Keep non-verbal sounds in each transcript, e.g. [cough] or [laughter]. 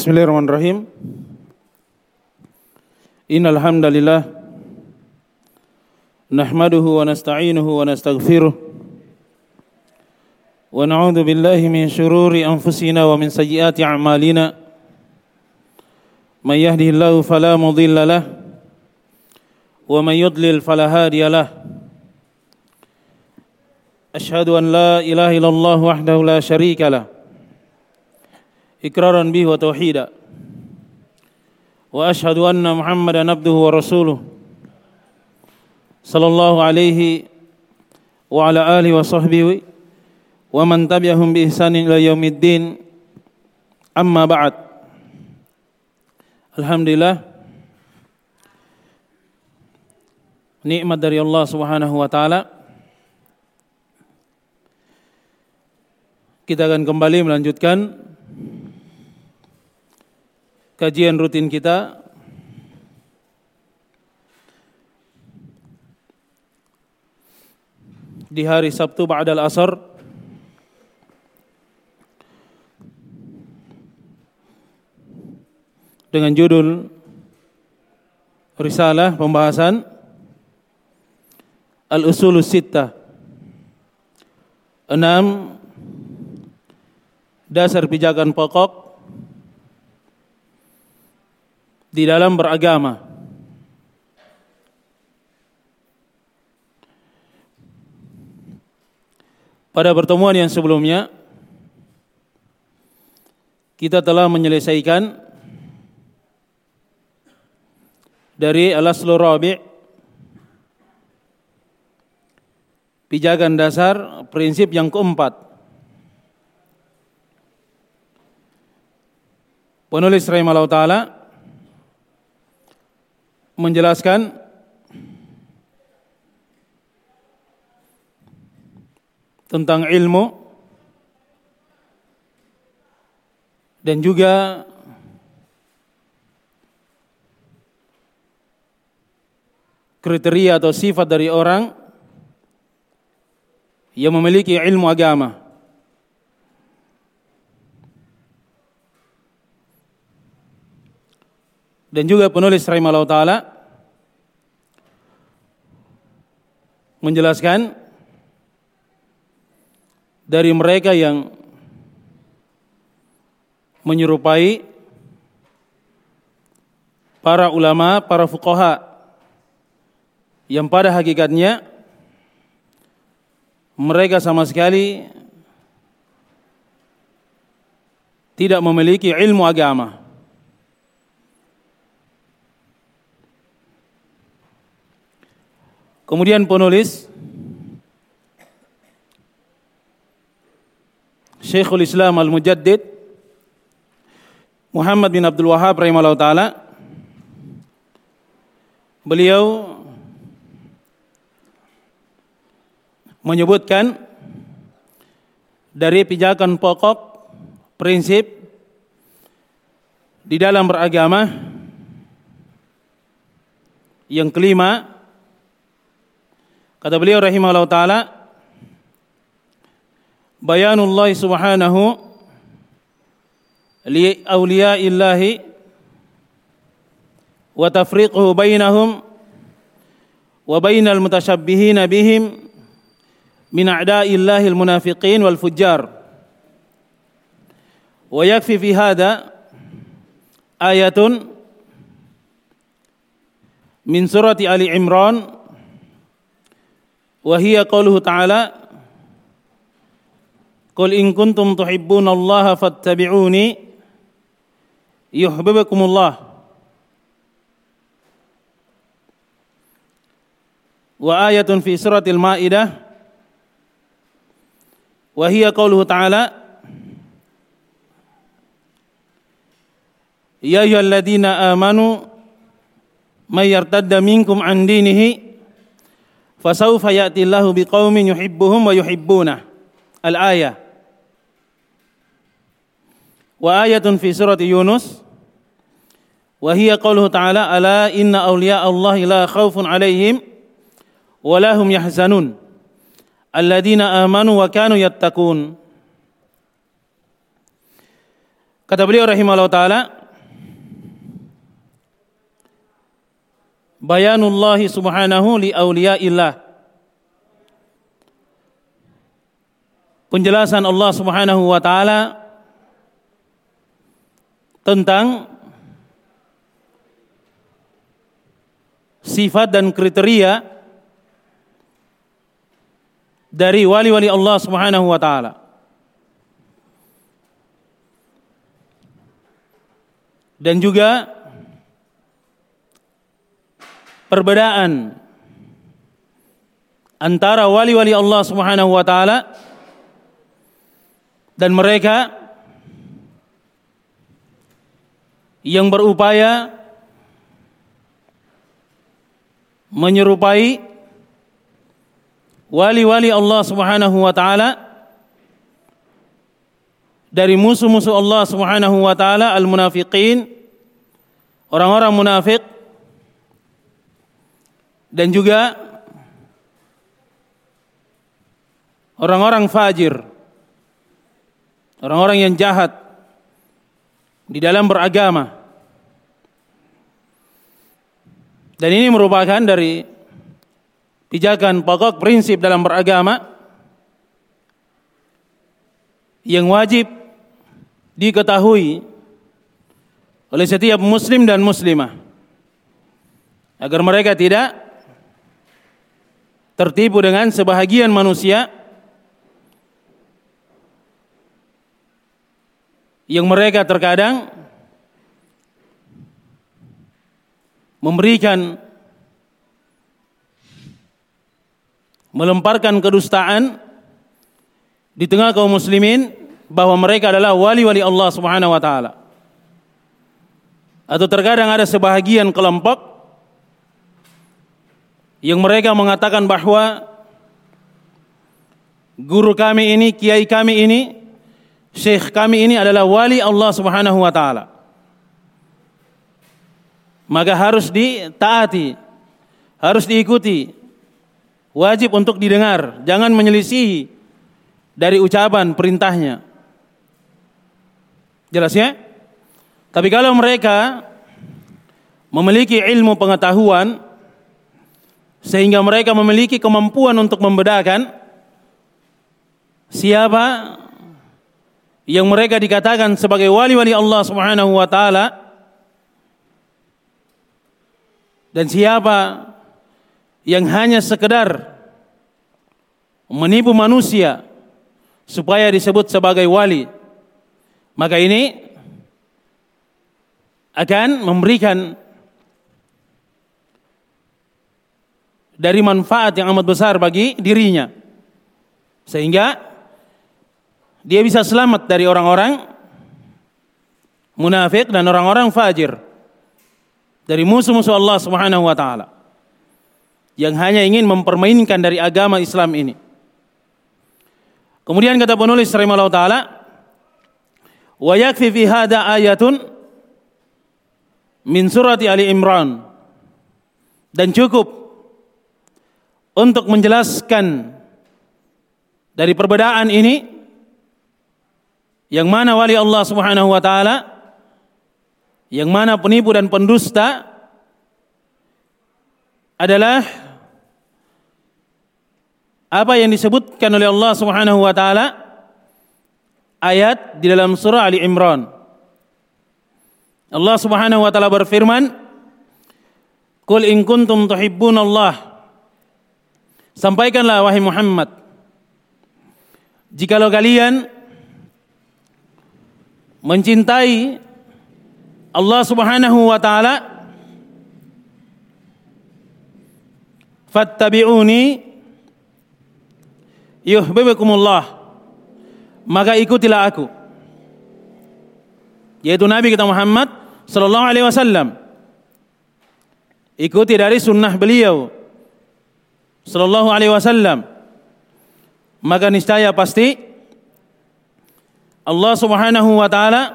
Bismillahirrahmanirrahim. Innal hamdalillah nahmaduhu wa nasta'inuhu wa nastaghfiruh wa na'udzu billahi min shururi anfusina wa min sayyiati a'malina. May yahdihillahu fala mudilla lah wa may yudlil fala hadiya lah. Ashhadu an la ilaha illallah wahdahu la syarika lah. إقرارا به وتوحيدا وأشهد أن محمدا عبده ورسوله صلى الله عليه وعلى آله وصحبه ومن تبعهم بإحسان إلى يوم الدين أما بعد Alhamdulillah nikmat dari Allah Subhanahu wa taala kita akan kembali melanjutkan kajian rutin kita. Di hari Sabtu ba'dal asar. Dengan judul risalah pembahasan Al-Usulus Sittah. Enam dasar pijakan pokok di dalam beragama. Pada pertemuan yang sebelumnya kita telah menyelesaikan dari al-aslu pijakan dasar prinsip yang keempat. Penulis rahimahullah taala menjelaskan tentang ilmu dan juga kriteria atau sifat dari orang yang memiliki ilmu agama. Dan juga penulis rahimahullah taala menjelaskan dari mereka yang menyerupai para ulama, para fuqaha yang pada hakikatnya mereka sama sekali tidak memiliki ilmu agama. Kemudian penulis Syekhul Islam Al-Mujaddid Muhammad bin Abdul Wahab rahimahullah taala. Beliau menyebutkan dari pijakan pokok prinsip di dalam beragama yang kelima Kata beliau rahimahullah taala Bayanullah subhanahu li awliyaillahi wa tafriquhu bainahum wa bainal mutasyabbihina bihim min a'da'illahi al-munafiqin wal fujjar. Wa yakfi fi hada ayatun min Wahia qauluhu ta'ala Qul in kuntum tuhibbunallaha fattabi'uni yuhibbukumullah wa ayatun fi suratil maidah wa hiya ta'ala ya ayyuhalladzina amanu may yartadda minkum an dinihi فسوف يأتي الله بقوم يحبهم ويحبونه. الآية. وآية في سورة يونس. وهي قوله تعالى ألا إن أولياء الله لا خوف عليهم ولا هم يحزنون. الذين آمنوا وكانوا يتقون. كتب لي رحمه الله تعالى. Bayanullahi subhanahu li awliyaillah Penjelasan Allah Subhanahu wa taala tentang sifat dan kriteria dari wali-wali Allah Subhanahu wa taala. Dan juga perbedaan antara wali-wali Allah Subhanahu wa taala dan mereka yang berupaya menyerupai wali-wali Allah Subhanahu wa taala dari musuh-musuh Allah Subhanahu wa taala al-munafiqin orang-orang munafik dan juga orang-orang fajir orang-orang yang jahat di dalam beragama. Dan ini merupakan dari pijakan pokok prinsip dalam beragama yang wajib diketahui oleh setiap muslim dan muslimah agar mereka tidak tertipu dengan sebahagian manusia yang mereka terkadang memberikan melemparkan kedustaan di tengah kaum muslimin bahwa mereka adalah wali-wali Allah Subhanahu wa taala. Atau terkadang ada sebahagian kelompok yang mereka mengatakan bahwa guru kami ini, kiai kami ini, syekh kami ini adalah wali Allah Subhanahu wa taala maka harus ditaati, harus diikuti. Wajib untuk didengar, jangan menyelisihi dari ucapan perintahnya. Jelas ya? Tapi kalau mereka memiliki ilmu pengetahuan sehingga mereka memiliki kemampuan untuk membedakan siapa yang mereka dikatakan sebagai wali-wali Allah Subhanahu wa taala dan siapa yang hanya sekedar menipu manusia supaya disebut sebagai wali. Maka ini akan memberikan dari manfaat yang amat besar bagi dirinya. Sehingga dia bisa selamat dari orang-orang munafik dan orang-orang fajir. Dari musuh-musuh Allah Subhanahu wa taala. Yang hanya ingin mempermainkan dari agama Islam ini. Kemudian kata penulis rahimahullah taala wa yakfi fi hada ayatun min surati Ali Imran. Dan cukup untuk menjelaskan dari perbedaan ini yang mana wali Allah Subhanahu wa taala yang mana penipu dan pendusta adalah apa yang disebutkan oleh Allah Subhanahu wa taala ayat di dalam surah Ali Imran. Allah Subhanahu wa taala berfirman, "Qul in kuntum tuhibbunallah" Sampaikanlah wahai Muhammad, jikalau kalian mencintai Allah Subhanahu wa taala fattabi'uni yuhibbukumullah maka ikutilah aku. Yaitu Nabi kita Muhammad sallallahu alaihi wasallam. Ikuti dari sunnah beliau sallallahu alaihi wasallam maka niscaya pasti Allah Subhanahu wa taala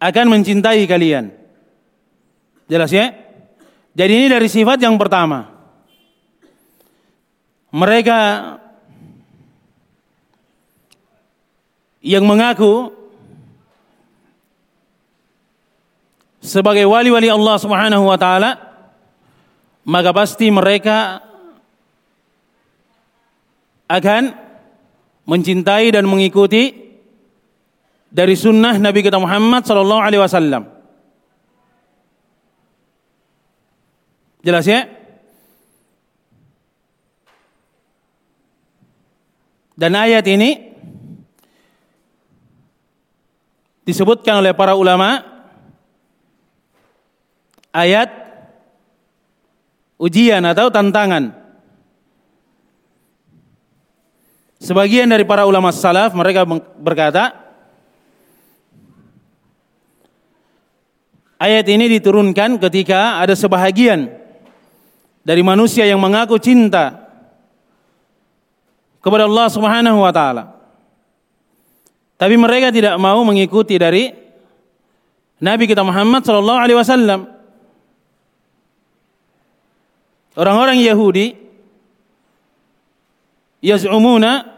akan mencintai kalian. Jelas ya? Jadi ini dari sifat yang pertama. Mereka yang mengaku sebagai wali-wali Allah Subhanahu wa taala maka pasti mereka akan mencintai dan mengikuti dari sunnah Nabi kita Muhammad sallallahu alaihi wasallam. Jelas ya? Dan ayat ini disebutkan oleh para ulama ayat ujian atau tantangan. Sebagian dari para ulama salaf mereka berkata ayat ini diturunkan ketika ada sebahagian dari manusia yang mengaku cinta kepada Allah Subhanahu wa taala. Tapi mereka tidak mau mengikuti dari Nabi kita Muhammad sallallahu alaihi wasallam. Orang-orang Yahudi yaz'umuna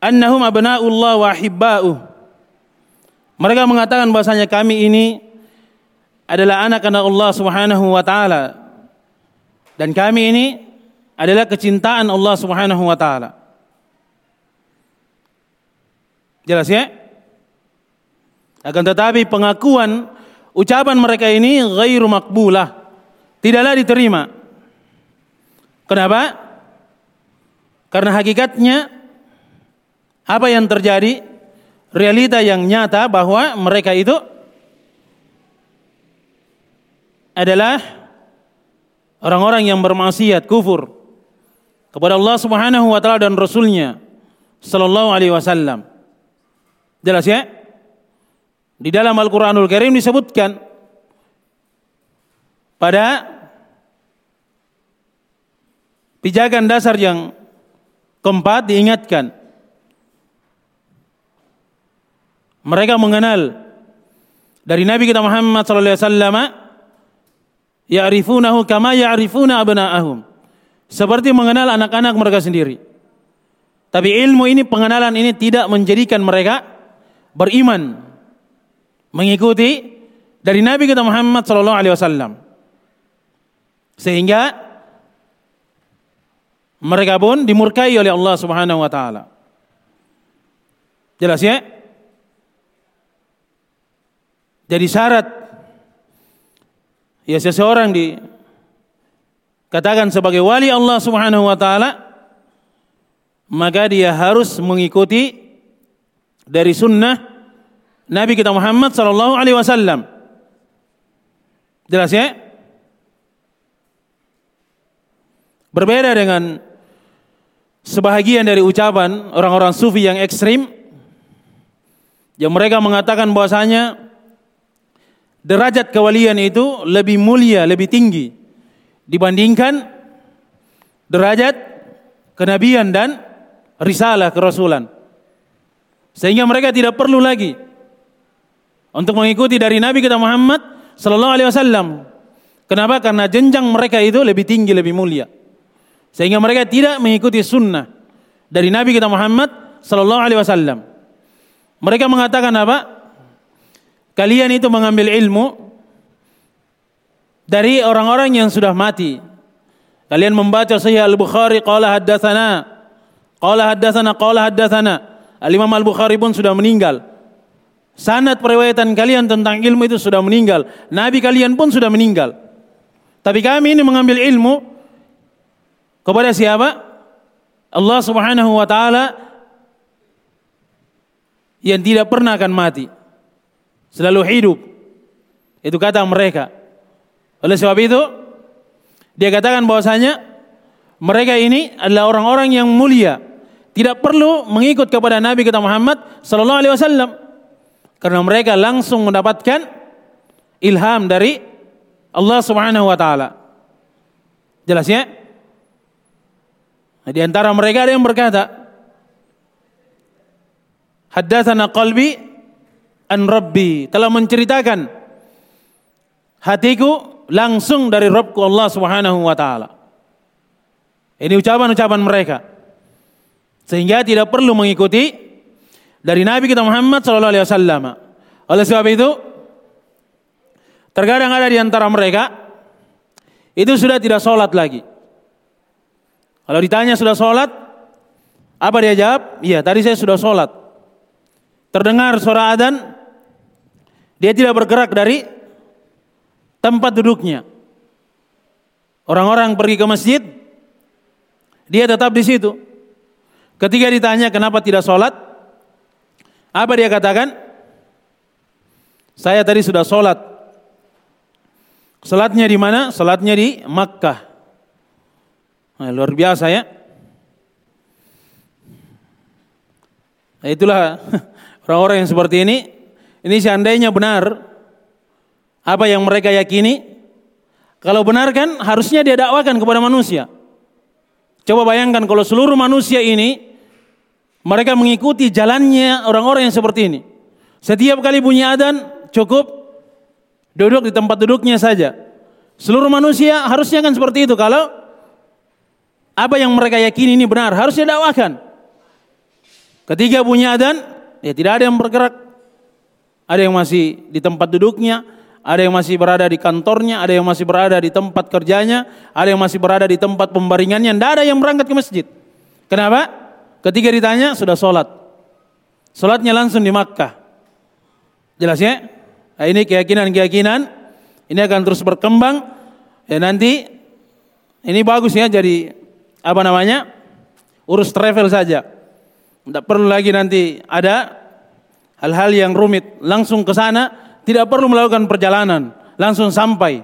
annahum abna'ullah wa. Mereka mengatakan bahasanya kami ini adalah anak-anak Allah Subhanahu wa taala. Dan kami ini adalah kecintaan Allah Subhanahu wa taala. Jelas ya? Akan tetapi pengakuan ucapan mereka ini ghairu makbulah. Tidaklah diterima. Kenapa? Karena hakikatnya apa yang terjadi realita yang nyata bahwa mereka itu adalah orang-orang yang bermaksiat kufur kepada Allah Subhanahu wa taala dan rasulnya sallallahu alaihi wasallam. Jelas ya? Di dalam Al-Qur'anul Karim disebutkan pada pijakan dasar yang keempat diingatkan. Mereka mengenal dari Nabi kita Muhammad sallallahu alaihi wasallam ya'rifunahu kama ya'rifuna abna'ahum. Seperti mengenal anak-anak mereka sendiri. Tapi ilmu ini pengenalan ini tidak menjadikan mereka beriman mengikuti dari Nabi kita Muhammad sallallahu alaihi wasallam. Sehingga mereka pun dimurkai oleh Allah Subhanahu wa taala. Jelas ya? Jadi syarat ya seseorang dikatakan sebagai wali Allah Subhanahu wa taala maka dia harus mengikuti dari sunnah Nabi kita Muhammad sallallahu alaihi wasallam. Jelas ya? Berbeda dengan sebahagian dari ucapan orang-orang sufi yang ekstrim yang mereka mengatakan bahwasanya derajat kewalian itu lebih mulia, lebih tinggi dibandingkan derajat kenabian dan risalah kerasulan. Sehingga mereka tidak perlu lagi untuk mengikuti dari Nabi kita Muhammad sallallahu alaihi wasallam. Kenapa? Karena jenjang mereka itu lebih tinggi, lebih mulia. Sehingga mereka tidak mengikuti sunnah dari Nabi kita Muhammad sallallahu alaihi wasallam. Mereka mengatakan apa? Kalian itu mengambil ilmu dari orang-orang yang sudah mati. Kalian membaca Sahih Al-Bukhari qala haddatsana qala haddatsana qala haddatsana Al-Imam Al-Bukhari pun sudah meninggal. Sanad periwayatan kalian tentang ilmu itu sudah meninggal. Nabi kalian pun sudah meninggal. Tapi kami ini mengambil ilmu kepada siapa? Allah Subhanahu wa taala yang tidak pernah akan mati. Selalu hidup. Itu kata mereka. Oleh sebab itu, dia katakan bahwasanya mereka ini adalah orang-orang yang mulia tidak perlu mengikut kepada Nabi kita Muhammad sallallahu alaihi wasallam karena mereka langsung mendapatkan ilham dari Allah Subhanahu wa taala. Jelas ya? Nah, di antara mereka ada yang berkata, Haddatsana qalbi an rabbi telah menceritakan hatiku langsung dari Rabbku Allah Subhanahu wa taala. Ini ucapan-ucapan mereka. Sehingga tidak perlu mengikuti dari Nabi kita Muhammad sallallahu alaihi wasallam. Oleh sebab itu terkadang ada di antara mereka itu sudah tidak sholat lagi. Kalau ditanya sudah sholat, apa dia jawab? Iya, tadi saya sudah sholat. Terdengar suara adzan, dia tidak bergerak dari tempat duduknya. Orang-orang pergi ke masjid, dia tetap di situ. Ketika ditanya kenapa tidak sholat, apa dia katakan? Saya tadi sudah sholat. Sholatnya di mana? Sholatnya di Makkah. Nah, luar biasa ya. Nah, itulah [laughs] orang-orang yang seperti ini. Ini seandainya benar apa yang mereka yakini. Kalau benar kan harusnya dia dakwakan kepada manusia. Coba bayangkan kalau seluruh manusia ini mereka mengikuti jalannya orang-orang yang seperti ini. Setiap kali bunyi adzan cukup duduk di tempat duduknya saja. Seluruh manusia harusnya kan seperti itu kalau apa yang mereka yakini ini benar harusnya dakwakan. Ketika bunyi adzan ya tidak ada yang bergerak. Ada yang masih di tempat duduknya, ada yang masih berada di kantornya, ada yang masih berada di tempat kerjanya, ada yang masih berada di tempat pembaringannya, tidak ada yang berangkat ke masjid. Kenapa? Ketika ditanya sudah sholat. Sholatnya langsung di Makkah. Jelas ya? Nah, ini keyakinan-keyakinan. Ini akan terus berkembang. Ya nanti ini bagus ya jadi apa namanya? Urus travel saja. Tidak perlu lagi nanti ada hal-hal yang rumit. Langsung ke sana, tidak perlu melakukan perjalanan. Langsung sampai.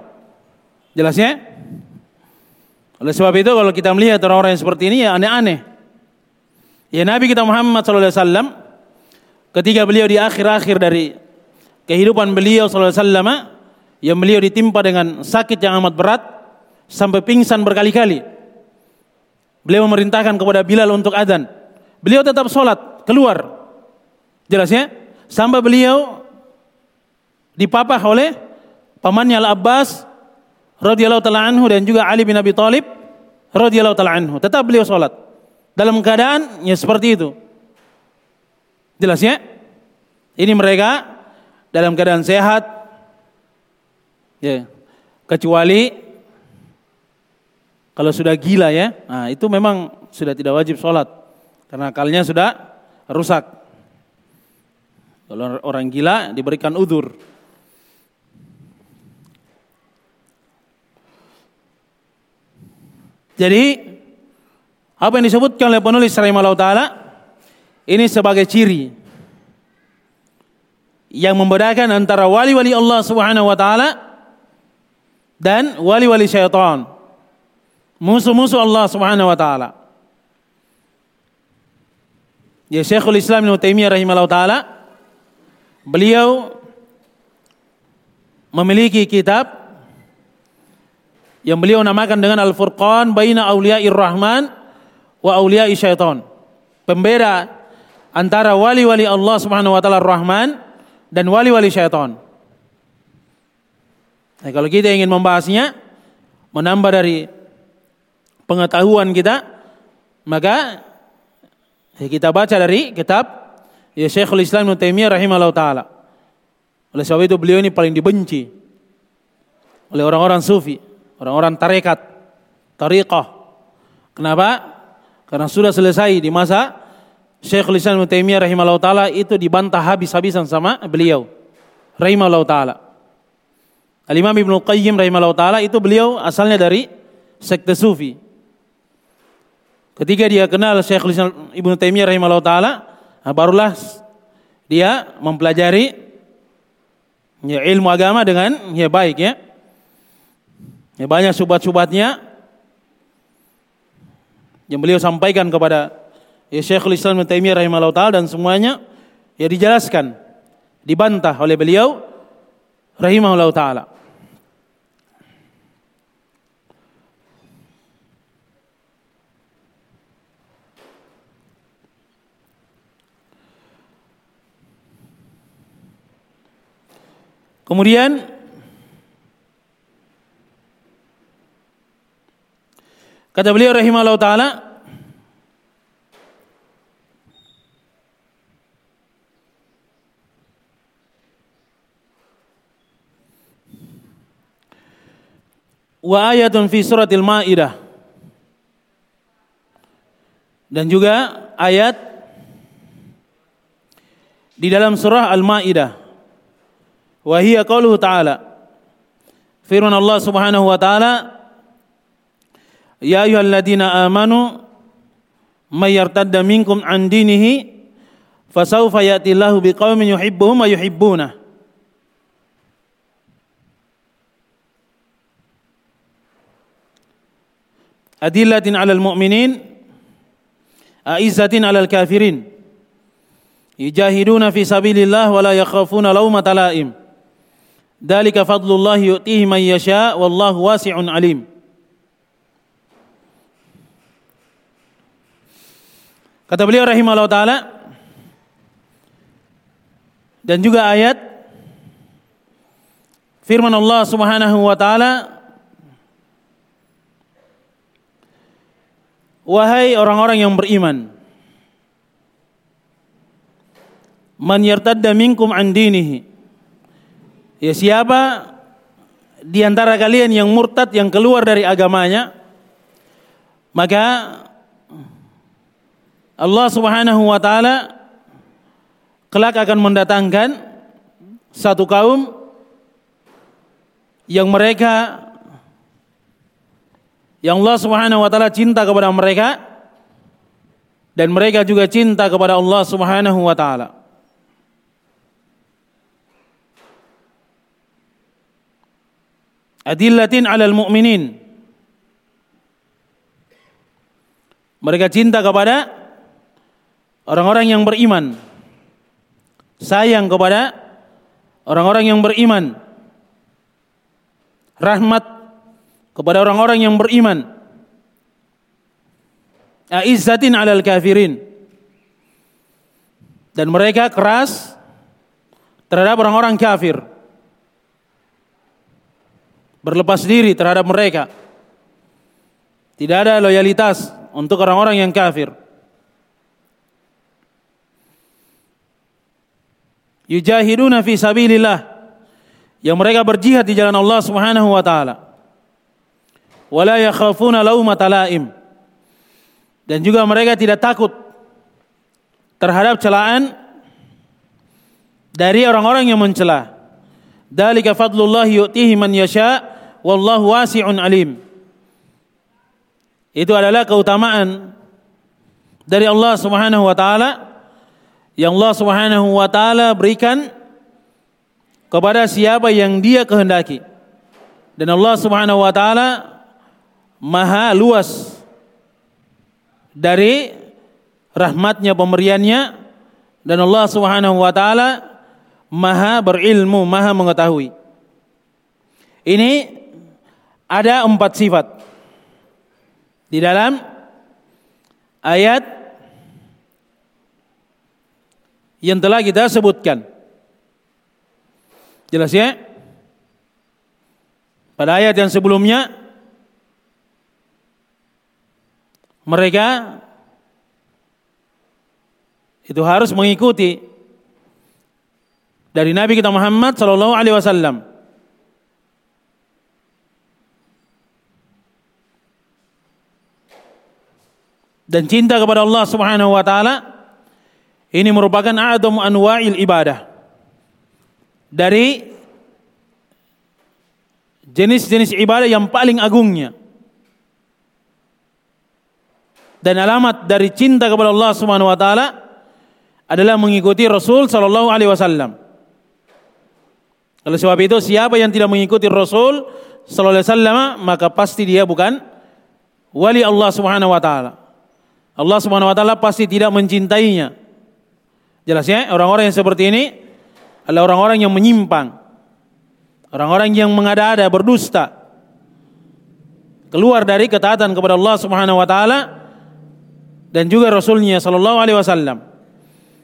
Jelas ya? Oleh sebab itu kalau kita melihat orang-orang yang seperti ini ya aneh-aneh. Ya Nabi kita Muhammad SAW ketika beliau di akhir-akhir dari kehidupan beliau SAW yang beliau ditimpa dengan sakit yang amat berat sampai pingsan berkali-kali. Beliau memerintahkan kepada Bilal untuk adzan. Beliau tetap sholat keluar. Jelas ya? Sampai beliau dipapah oleh pamannya Al Abbas radhiyallahu taala anhu dan juga Ali bin Abi Thalib radhiyallahu taala anhu. Tetap beliau sholat. Dalam keadaan ya seperti itu. Jelas ya? Ini mereka dalam keadaan sehat. Ya. Kecuali kalau sudah gila ya, nah itu memang sudah tidak wajib sholat. Karena akalnya sudah rusak. Kalau orang gila diberikan udur. Jadi apa yang disebutkan oleh penulis rahimahullah taala ini sebagai ciri yang membedakan antara wali-wali Allah Subhanahu wa taala dan wali-wali syaitan. Musuh-musuh Allah Subhanahu wa taala. Ya Syekhul Islam Ibnu Taimiyah rahimahullah taala beliau memiliki kitab yang beliau namakan dengan Al-Furqan baina auliya'ir rahman wa aulia syaitan. Pembeda antara wali-wali Allah Subhanahu wa taala Rahman dan wali-wali syaitan. Nah, kalau kita ingin membahasnya, menambah dari pengetahuan kita, maka ya kita baca dari kitab ya Syekhul Islam Ibnu Taimiyah rahimahullah taala. Oleh sebab itu beliau ini paling dibenci oleh orang-orang sufi, orang-orang tarekat, tariqah. Kenapa? Karena sudah selesai di masa Syekh Islam Ibnu Taimiyah rahimahullah taala itu dibantah habis-habisan sama beliau rahimahullah taala. Al Imam Ibnu Qayyim rahimahullah taala itu beliau asalnya dari sekte sufi. Ketika dia kenal Syekh Islam Ibnu Taimiyah rahimahullah taala, nah barulah dia mempelajari ya, ilmu agama dengan ya baik ya. Ya banyak subat-subatnya yang beliau sampaikan kepada ya Syekhul Islam Ibnu Taimiyah rahimahullah taala dan semuanya ya dijelaskan, dibantah oleh beliau rahimahullah taala. Kemudian kata beliau rahimahullah taala wa ayatun fi suratil maidah. Dan juga ayat di dalam surah al-maidah. Wa hiya qauluhu ta'ala. Firman Allah Subhanahu wa taala, "Ya ayyuhalladzina amanu may yartadda minkum an dinihi fasawfa ya'ti Allahu biqaumin yuhibbuhum wa yuhibbunah." adillatin 'alal mu'minin a'izzatin 'alal kafirin yujahiduna fi sabilillah wa la yakhafuna lawmata la'im dalika fadlullah yu'tihi man yasha wallahu wasi'un alim. Kata beliau rahimahullah taala dan juga ayat firman Allah Subhanahu wa taala Wahai orang-orang yang beriman Man yartadda minkum an dinihi Ya siapa di antara kalian yang murtad yang keluar dari agamanya maka Allah Subhanahu wa taala kelak akan mendatangkan satu kaum yang mereka yang Allah Subhanahu wa taala cinta kepada mereka dan mereka juga cinta kepada Allah Subhanahu wa taala. Adillatin 'alal mu'minin. Mereka cinta kepada orang-orang yang beriman. Sayang kepada orang-orang yang beriman. Rahmat kepada orang-orang yang beriman. Aizzatin alal kafirin. Dan mereka keras terhadap orang-orang kafir. Berlepas diri terhadap mereka. Tidak ada loyalitas untuk orang-orang yang kafir. Yujahiduna fi sabilillah. Yang mereka berjihad di jalan Allah Subhanahu wa taala wala yakhafuna laumata laim. Dan juga mereka tidak takut terhadap celaan dari orang-orang yang mencela. Dalika fadlullah yu'tihi man yasha wallahu wasi'un alim. Itu adalah keutamaan dari Allah Subhanahu wa taala yang Allah Subhanahu wa taala berikan kepada siapa yang Dia kehendaki. Dan Allah Subhanahu wa taala maha luas dari rahmatnya pemberiannya dan Allah Subhanahu wa taala maha berilmu, maha mengetahui. Ini ada empat sifat di dalam ayat yang telah kita sebutkan. Jelas ya? Pada ayat yang sebelumnya mereka itu harus mengikuti dari Nabi kita Muhammad sallallahu alaihi wasallam. Dan cinta kepada Allah Subhanahu wa taala ini merupakan a'dhamu anwa'il ibadah. Dari jenis-jenis ibadah yang paling agungnya. dan alamat dari cinta kepada Allah Subhanahu wa taala adalah mengikuti Rasul sallallahu alaihi wasallam. Oleh sebab itu siapa yang tidak mengikuti Rasul sallallahu alaihi wasallam maka pasti dia bukan wali Allah Subhanahu wa taala. Allah Subhanahu wa taala pasti tidak mencintainya. Jelas ya, orang-orang yang seperti ini adalah orang-orang yang menyimpang. Orang-orang yang mengada-ada, berdusta. Keluar dari ketaatan kepada Allah Subhanahu wa taala dan juga Rasulnya Shallallahu Alaihi Wasallam.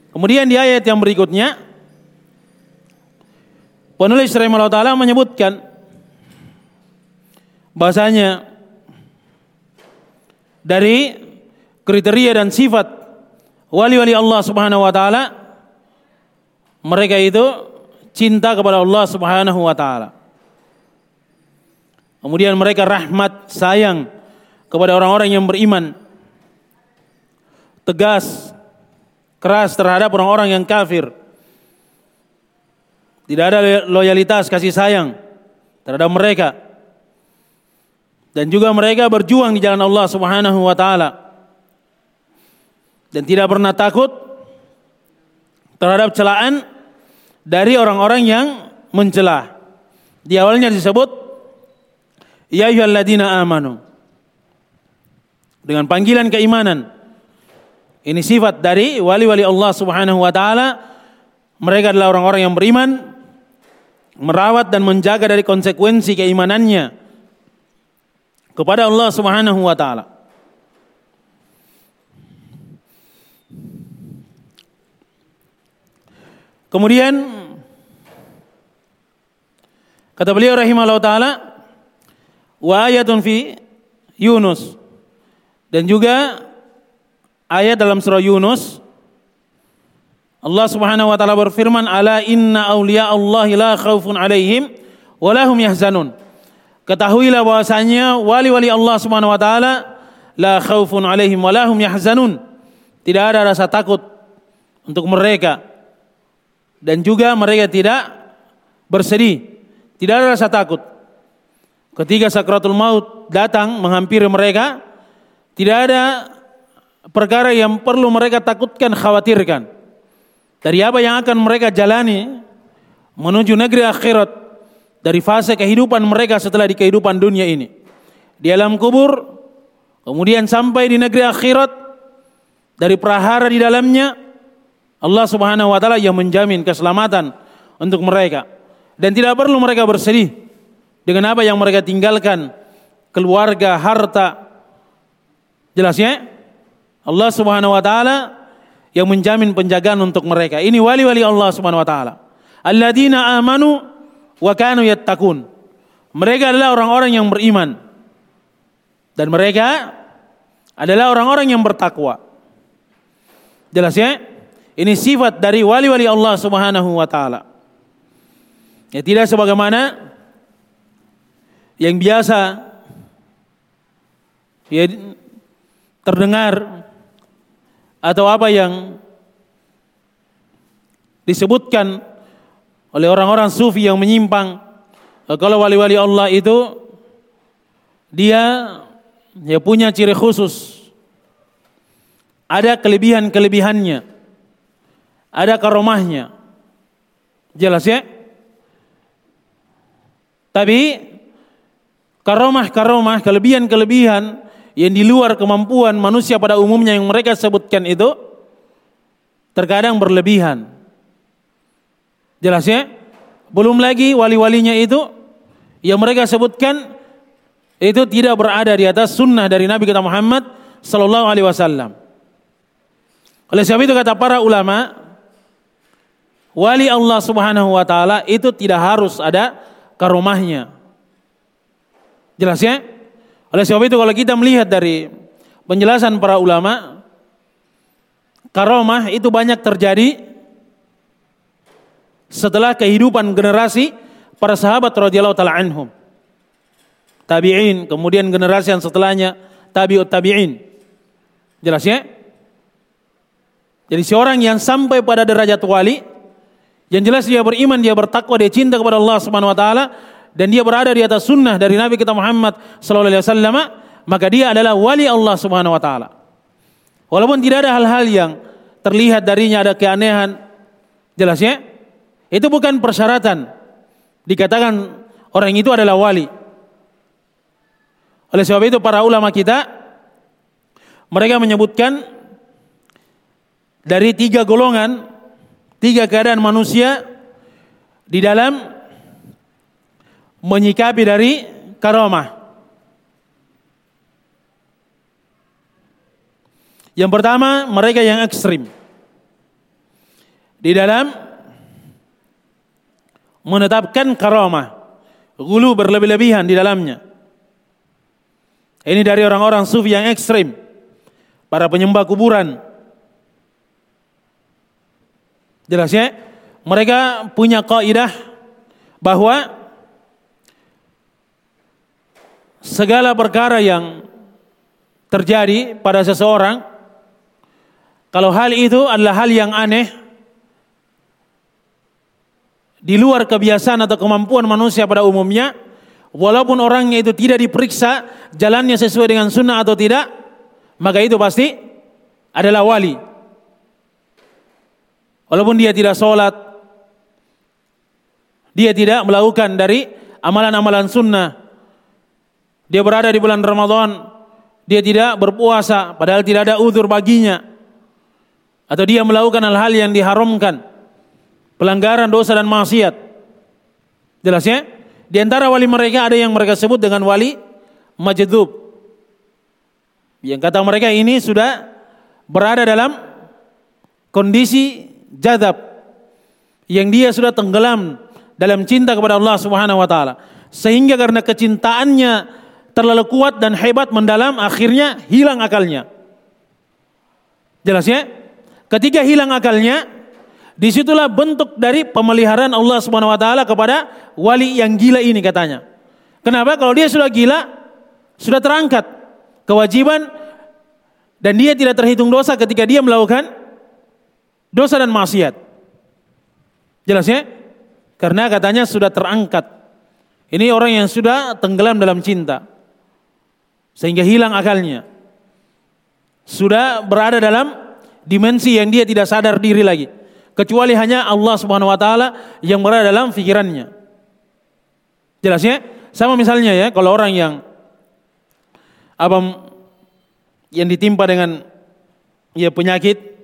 Kemudian di ayat yang berikutnya, penulis Rahimahullah Taala menyebutkan bahasanya dari kriteria dan sifat wali-wali Allah Subhanahu Wa Taala mereka itu cinta kepada Allah Subhanahu Wa Taala. Kemudian mereka rahmat, sayang kepada orang-orang yang beriman. Tegas, keras terhadap orang-orang yang kafir. Tidak ada loyalitas kasih sayang terhadap mereka. Dan juga mereka berjuang di jalan Allah Subhanahu wa taala. Dan tidak pernah takut terhadap celaan dari orang-orang yang mencela. Di awalnya disebut ya ayyuhalladzina amanu. Dengan panggilan keimanan. Ini sifat dari wali-wali Allah Subhanahu wa taala. Mereka adalah orang-orang yang beriman, merawat dan menjaga dari konsekuensi keimanannya kepada Allah Subhanahu wa taala. Kemudian kata beliau rahimahullah taala wa ayatun fi Yunus. Dan juga ayat dalam surah Yunus Allah Subhanahu wa taala berfirman ala inna awliya Allah la khaufun alaihim wa lahum yahzanun. Ketahuilah bahwasanya wali-wali Allah Subhanahu wa taala la khaufun alaihim wa lahum yahzanun. Tidak ada rasa takut untuk mereka dan juga mereka tidak bersedih. Tidak ada rasa takut. Ketika sakratul maut datang menghampiri mereka, tidak ada perkara yang perlu mereka takutkan, khawatirkan. Dari apa yang akan mereka jalani menuju negeri akhirat dari fase kehidupan mereka setelah di kehidupan dunia ini. Di alam kubur, kemudian sampai di negeri akhirat dari prahara di dalamnya Allah Subhanahu wa taala yang menjamin keselamatan untuk mereka dan tidak perlu mereka bersedih dengan apa yang mereka tinggalkan keluarga, harta. Jelasnya Allah Subhanahu wa taala yang menjamin penjagaan untuk mereka. Ini wali-wali Allah Subhanahu wa taala. Alladzina amanu wa kanu yattaqun. Mereka adalah orang-orang yang beriman. Dan mereka adalah orang-orang yang bertakwa. Jelas ya? Ini sifat dari wali-wali Allah Subhanahu wa taala. Ya tidak sebagaimana yang biasa ya terdengar atau apa yang disebutkan oleh orang-orang sufi yang menyimpang. Kalau wali-wali Allah itu dia ya punya ciri khusus. Ada kelebihan-kelebihannya ada karomahnya jelas ya tapi karomah-karomah kelebihan-kelebihan yang di luar kemampuan manusia pada umumnya yang mereka sebutkan itu terkadang berlebihan. Jelas ya? Belum lagi wali-walinya itu yang mereka sebutkan itu tidak berada di atas sunnah dari Nabi kita Muhammad sallallahu alaihi wasallam. Oleh sebab itu kata para ulama, wali Allah Subhanahu wa taala itu tidak harus ada karomahnya. Jelas ya? Oleh sebab itu kalau kita melihat dari penjelasan para ulama, karomah itu banyak terjadi setelah kehidupan generasi para sahabat radhiyallahu taala anhum. Tabi'in, kemudian generasi yang setelahnya tabi'ut tabi'in. Jelas ya? Jadi seorang yang sampai pada derajat wali, yang jelas dia beriman, dia bertakwa, dia cinta kepada Allah Subhanahu wa taala, dan dia berada di atas sunnah dari Nabi kita Muhammad sallallahu alaihi wasallam, maka dia adalah wali Allah Subhanahu wa taala. Walaupun tidak ada hal-hal yang terlihat darinya ada keanehan, jelas ya? Itu bukan persyaratan dikatakan orang itu adalah wali. Oleh sebab itu para ulama kita mereka menyebutkan dari tiga golongan, tiga keadaan manusia di dalam menyikapi dari karomah. Yang pertama, mereka yang ekstrim. Di dalam menetapkan karomah. Gulu berlebih-lebihan di dalamnya. Ini dari orang-orang sufi yang ekstrim. Para penyembah kuburan. Jelasnya, mereka punya kaidah bahwa segala perkara yang terjadi pada seseorang kalau hal itu adalah hal yang aneh di luar kebiasaan atau kemampuan manusia pada umumnya walaupun orangnya itu tidak diperiksa jalannya sesuai dengan sunnah atau tidak maka itu pasti adalah wali walaupun dia tidak sholat dia tidak melakukan dari amalan-amalan sunnah dia berada di bulan Ramadan, dia tidak berpuasa padahal tidak ada uzur baginya. Atau dia melakukan hal-hal yang diharamkan. Pelanggaran dosa dan maksiat. Jelas ya? Di antara wali mereka ada yang mereka sebut dengan wali majdub. Yang kata mereka ini sudah berada dalam kondisi jadab yang dia sudah tenggelam dalam cinta kepada Allah Subhanahu wa taala sehingga karena kecintaannya terlalu kuat dan hebat mendalam akhirnya hilang akalnya. Jelas ya? Ketika hilang akalnya, di situlah bentuk dari pemeliharaan Allah Subhanahu Wa Taala kepada wali yang gila ini katanya. Kenapa? Kalau dia sudah gila, sudah terangkat kewajiban dan dia tidak terhitung dosa ketika dia melakukan dosa dan maksiat. Jelas ya? Karena katanya sudah terangkat. Ini orang yang sudah tenggelam dalam cinta sehingga hilang akalnya. Sudah berada dalam dimensi yang dia tidak sadar diri lagi. Kecuali hanya Allah Subhanahu wa taala yang berada dalam pikirannya. Jelas ya? Sama misalnya ya, kalau orang yang apa yang ditimpa dengan ya penyakit,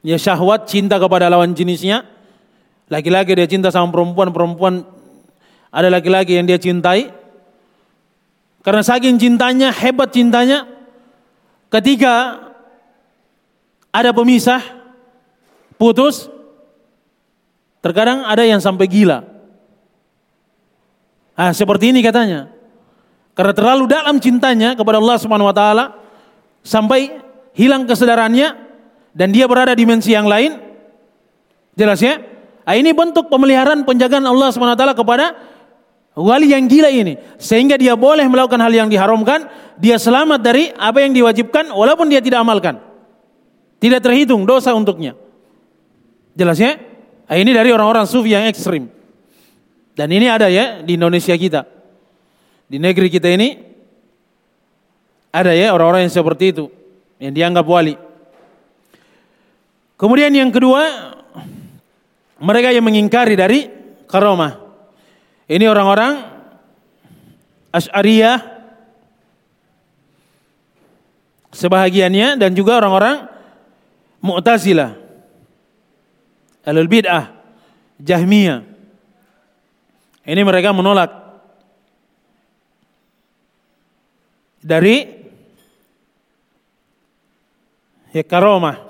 ya syahwat, cinta kepada lawan jenisnya, laki-laki dia cinta sama perempuan, perempuan ada laki-laki yang dia cintai, karena saking cintanya, hebat cintanya, ketika ada pemisah, putus, terkadang ada yang sampai gila. Ah, seperti ini katanya. Karena terlalu dalam cintanya kepada Allah Subhanahu wa taala sampai hilang kesadarannya dan dia berada di dimensi yang lain. Jelas ya? Ah, ini bentuk pemeliharaan penjagaan Allah taala kepada Wali yang gila ini. Sehingga dia boleh melakukan hal yang diharamkan. Dia selamat dari apa yang diwajibkan walaupun dia tidak amalkan. Tidak terhitung dosa untuknya. Jelas ya? Nah, ini dari orang-orang sufi yang ekstrim. Dan ini ada ya di Indonesia kita. Di negeri kita ini ada ya orang-orang yang seperti itu. Yang dianggap wali. Kemudian yang kedua, mereka yang mengingkari dari karomah. Ini orang-orang Asy'ariyah sebahagiannya dan juga orang-orang Mu'tazilah. Alul bid'ah, Jahmiyah. Ini mereka menolak dari ya karomah.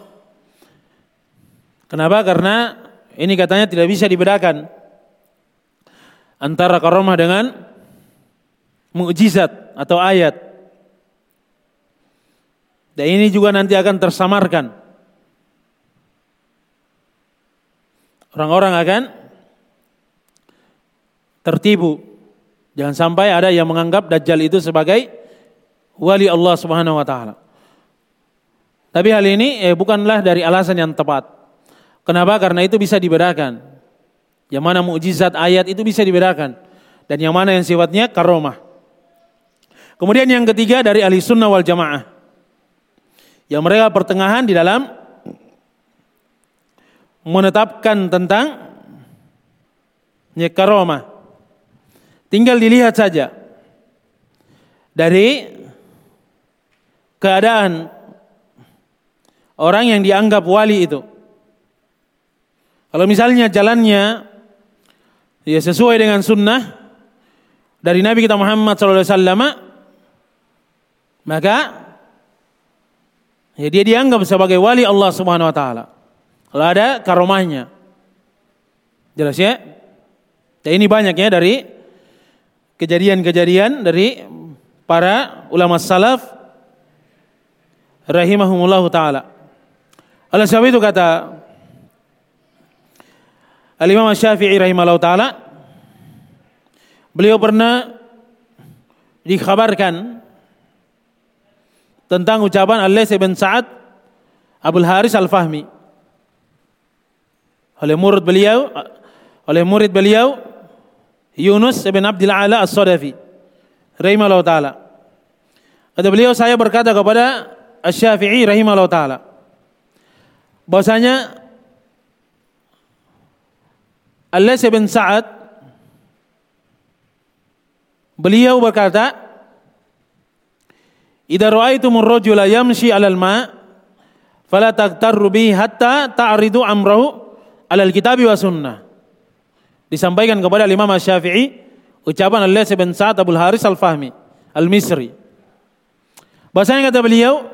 Kenapa? Karena ini katanya tidak bisa dibedakan antara karomah dengan mukjizat atau ayat. Dan ini juga nanti akan tersamarkan. Orang-orang akan tertipu. Jangan sampai ada yang menganggap Dajjal itu sebagai wali Allah Subhanahu wa taala. Tapi hal ini eh, bukanlah dari alasan yang tepat. Kenapa? Karena itu bisa dibedakan. Yang mana mukjizat ayat itu bisa dibedakan. Dan yang mana yang sifatnya karomah. Kemudian yang ketiga dari ahli sunnah wal jamaah. Yang mereka pertengahan di dalam menetapkan tentang ya, karomah. Tinggal dilihat saja dari keadaan orang yang dianggap wali itu. Kalau misalnya jalannya ya sesuai dengan sunnah dari Nabi kita Muhammad SAW maka ya dia dianggap sebagai wali Allah Subhanahu Wa Taala. Kalau ada karomahnya. Jelas ya? Dan ini banyak ya dari kejadian-kejadian dari para ulama salaf rahimahumullah taala. Oleh sebab itu kata Al-Imam Syafi'i rahimahullah taala beliau pernah dikhabarkan tentang ucapan Allah bin Sa'ad Abdul Haris Al-Fahmi. Oleh murid beliau oleh murid beliau Yunus bin Abdul Ala As-Sadafi rahimahullah taala. Kata beliau saya berkata kepada Asy-Syafi'i rahimahullah taala bahwasanya Allah bin Sa'ad beliau berkata Idza ra'aitumur rajula yamshi 'alal ma' fala taqtarru bi hatta ta'ridu amrahu 'alal kitabi wa sunnah. Disampaikan kepada Imam Syafi'i ucapan Allah bin Sa'ad Abdul Haris Al-Fahmi Al-Misri. Bahasanya kata beliau,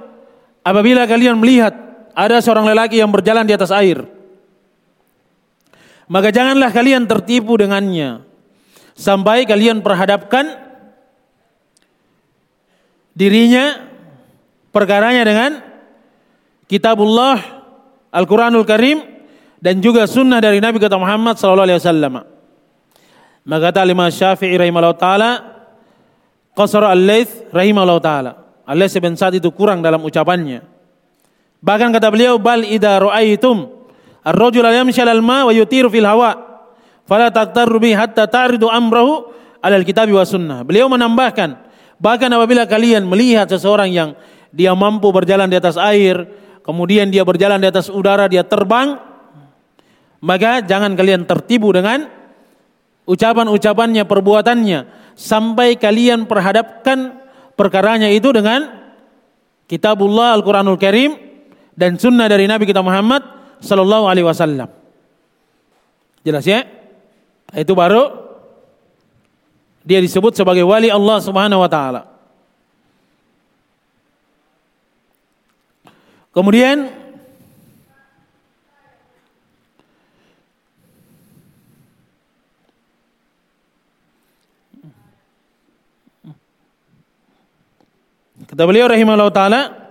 apabila kalian melihat ada seorang lelaki yang berjalan di atas air, maka janganlah kalian tertipu dengannya sampai kalian perhadapkan dirinya perkaranya dengan kitabullah Al-Quranul Karim dan juga sunnah dari Nabi kata Muhammad sallallahu alaihi wasallam. Maka kata Imam Syafi'i rahimahullah taala qasara al-Laits rahimahullah taala. Al-Laits bin Sa'd itu kurang dalam ucapannya. Bahkan kata beliau bal idza ra'aitum ar-rajula yamshi al ma wa yutiru fil hawa fala taqtaru bi hatta ta'ridu amrahu alal kitabi wa sunnah. Beliau menambahkan bahkan apabila kalian melihat seseorang yang dia mampu berjalan di atas air, kemudian dia berjalan di atas udara, dia terbang, maka jangan kalian tertipu dengan ucapan-ucapannya, perbuatannya sampai kalian perhadapkan perkaranya itu dengan kitabullah Al-Qur'anul Karim dan sunnah dari Nabi kita Muhammad sallallahu alaihi wasallam. Jelas ya? Itu baru dia disebut sebagai wali Allah Subhanahu wa taala. Kemudian kata beliau rahimahullah taala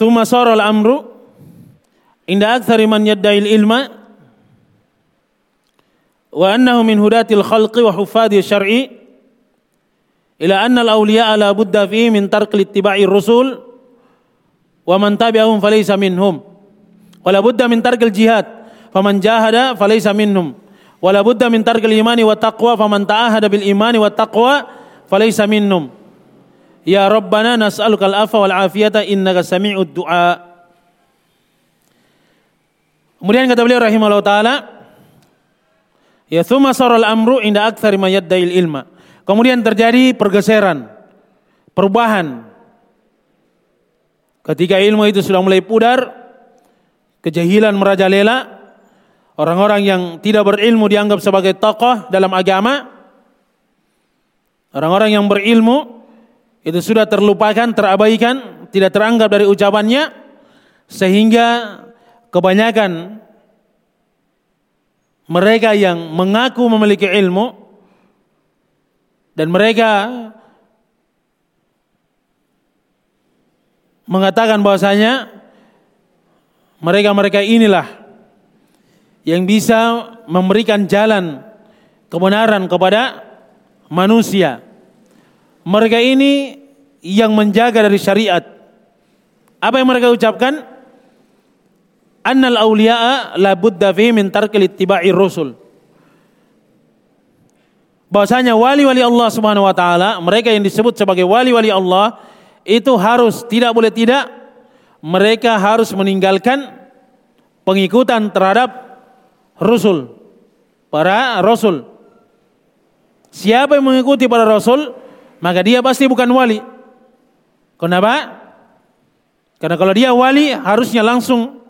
Thumma sara al-amru inda aktsari man yadda'i al-ilma wa annahu min hudati al-khalqi wa hufadhi syar'i ila anna al-awliya la budda fihi min tark ittiba'i ar-rusul wa man tabi'ahum falaysa minhum wa la budda min tark al-jihad faman jahada falaysa minhum wa la budda min tark al-imani wa taqwa faman ta'ahada bil imani wa taqwa falaysa minhum Ya Rabbana nas'aluka al-afa wal afiyata innaka sami'ud du'a. Kemudian kata beliau rahimahullah taala, ya thumma saral amru inda aktsari ma yadda'il ilma. Kemudian terjadi pergeseran, perubahan. Ketika ilmu itu sudah mulai pudar, kejahilan merajalela, orang-orang yang tidak berilmu dianggap sebagai tokoh dalam agama, orang-orang yang berilmu itu sudah terlupakan, terabaikan, tidak teranggap dari ucapannya sehingga kebanyakan mereka yang mengaku memiliki ilmu dan mereka mengatakan bahwasanya mereka-mereka inilah yang bisa memberikan jalan kebenaran kepada manusia mereka ini yang menjaga dari syariat. Apa yang mereka ucapkan? Annal awliya'a la budda fi min tarkil ittiba'ir rusul. Bahwasanya wali-wali Allah Subhanahu wa taala, mereka yang disebut sebagai wali-wali Allah itu harus tidak boleh tidak mereka harus meninggalkan pengikutan terhadap rasul, para rasul. Siapa yang mengikuti para rasul, maka dia pasti bukan wali. Kenapa? Karena kalau dia wali harusnya langsung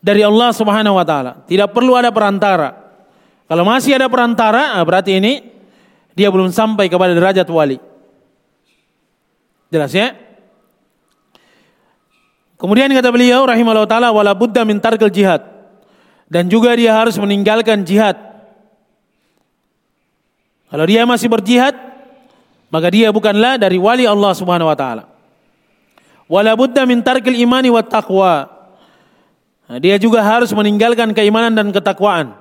dari Allah Subhanahu wa taala. Tidak perlu ada perantara. Kalau masih ada perantara, ah, berarti ini dia belum sampai kepada derajat wali. Jelas ya? Kemudian kata beliau rahimahullah taala wala buddha min tarkil jihad. Dan juga dia harus meninggalkan jihad. Kalau dia masih berjihad, maka dia bukanlah dari wali Allah Subhanahu wa taala. Wala budda min tarkil imani wa taqwa. Nah, dia juga harus meninggalkan keimanan dan ketakwaan.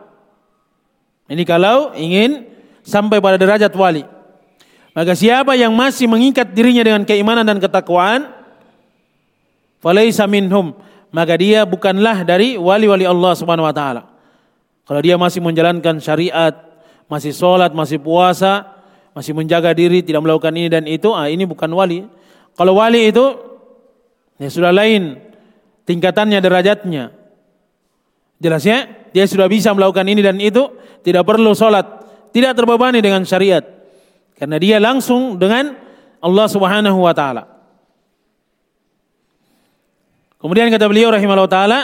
Ini kalau ingin sampai pada derajat wali. Maka siapa yang masih mengikat dirinya dengan keimanan dan ketakwaan, falaisa minhum, maka dia bukanlah dari wali-wali Allah Subhanahu wa taala. Kalau dia masih menjalankan syariat, masih sholat, masih puasa, masih menjaga diri, tidak melakukan ini dan itu, ah ini bukan wali. Kalau wali itu ya sudah lain tingkatannya derajatnya. Jelasnya dia sudah bisa melakukan ini dan itu, tidak perlu sholat, tidak terbebani dengan syariat. Karena dia langsung dengan Allah Subhanahu wa taala. Kemudian kata beliau rahimahullah taala,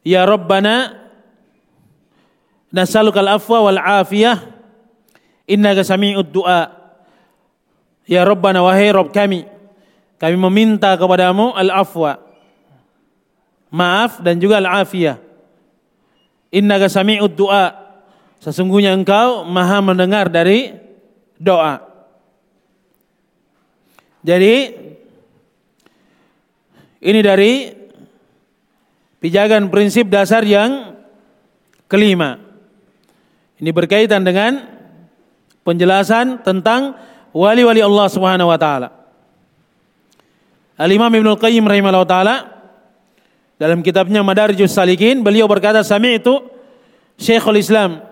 "Ya Rabbana Nasalukal afwa wal afiyah. Innaka sami'ud du'a. Ya Rabbana wahai Rabb kami. Kami meminta kepadamu al-afwa. Maaf dan juga al-afiyah. Innaka sami'ud du'a. Sesungguhnya engkau maha mendengar dari doa. Jadi ini dari pijakan prinsip dasar yang kelima. Ini berkaitan dengan penjelasan tentang wali-wali Allah Subhanahu wa taala. Al-Imam Ibnu Qayyim rahimahullah taala dalam kitabnya Madarijus Salikin beliau berkata sami'tu Syekhul Islam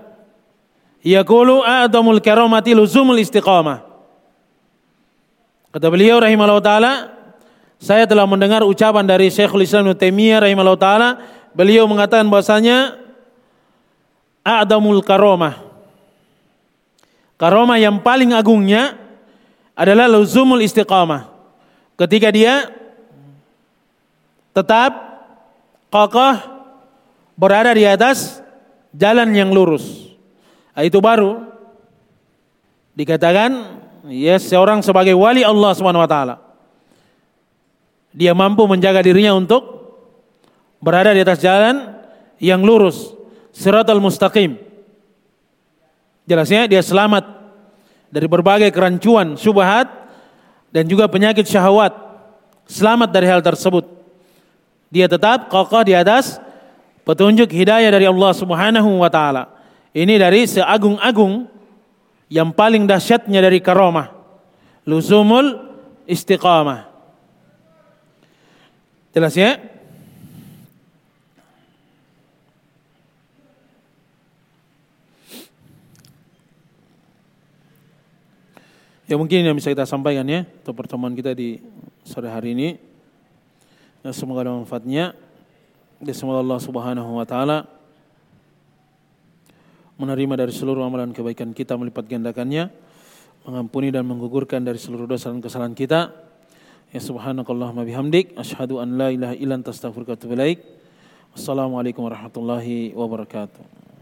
yaqulu a'dhamul karamati luzumul istiqamah. Kata beliau rahimahullah taala saya telah mendengar ucapan dari Syekhul Islam Ibnu Taimiyah rahimahullah taala beliau mengatakan bahwasanya a'damul karomah. Karomah yang paling agungnya adalah luzumul istiqamah. Ketika dia tetap kokoh berada di atas jalan yang lurus. Nah, itu baru dikatakan ya seorang sebagai wali Allah Subhanahu wa taala. Dia mampu menjaga dirinya untuk berada di atas jalan yang lurus siratal mustaqim. Jelasnya dia selamat dari berbagai kerancuan, syubhat dan juga penyakit syahwat. Selamat dari hal tersebut. Dia tetap kokoh di atas petunjuk hidayah dari Allah Subhanahu wa taala. Ini dari seagung-agung yang paling dahsyatnya dari karomah. Luzumul istiqamah. Jelas ya? Ya mungkin yang bisa kita sampaikan ya untuk pertemuan kita di sore hari ini. Ya, semoga ada manfaatnya. Ya, semoga Allah Subhanahu wa taala menerima dari seluruh amalan kebaikan kita melipat gandakannya, mengampuni dan menggugurkan dari seluruh dosa dan kesalahan kita. Ya subhanakallahumma bihamdik asyhadu an la ilaha illa anta astaghfiruka wa atubu warahmatullahi wabarakatuh.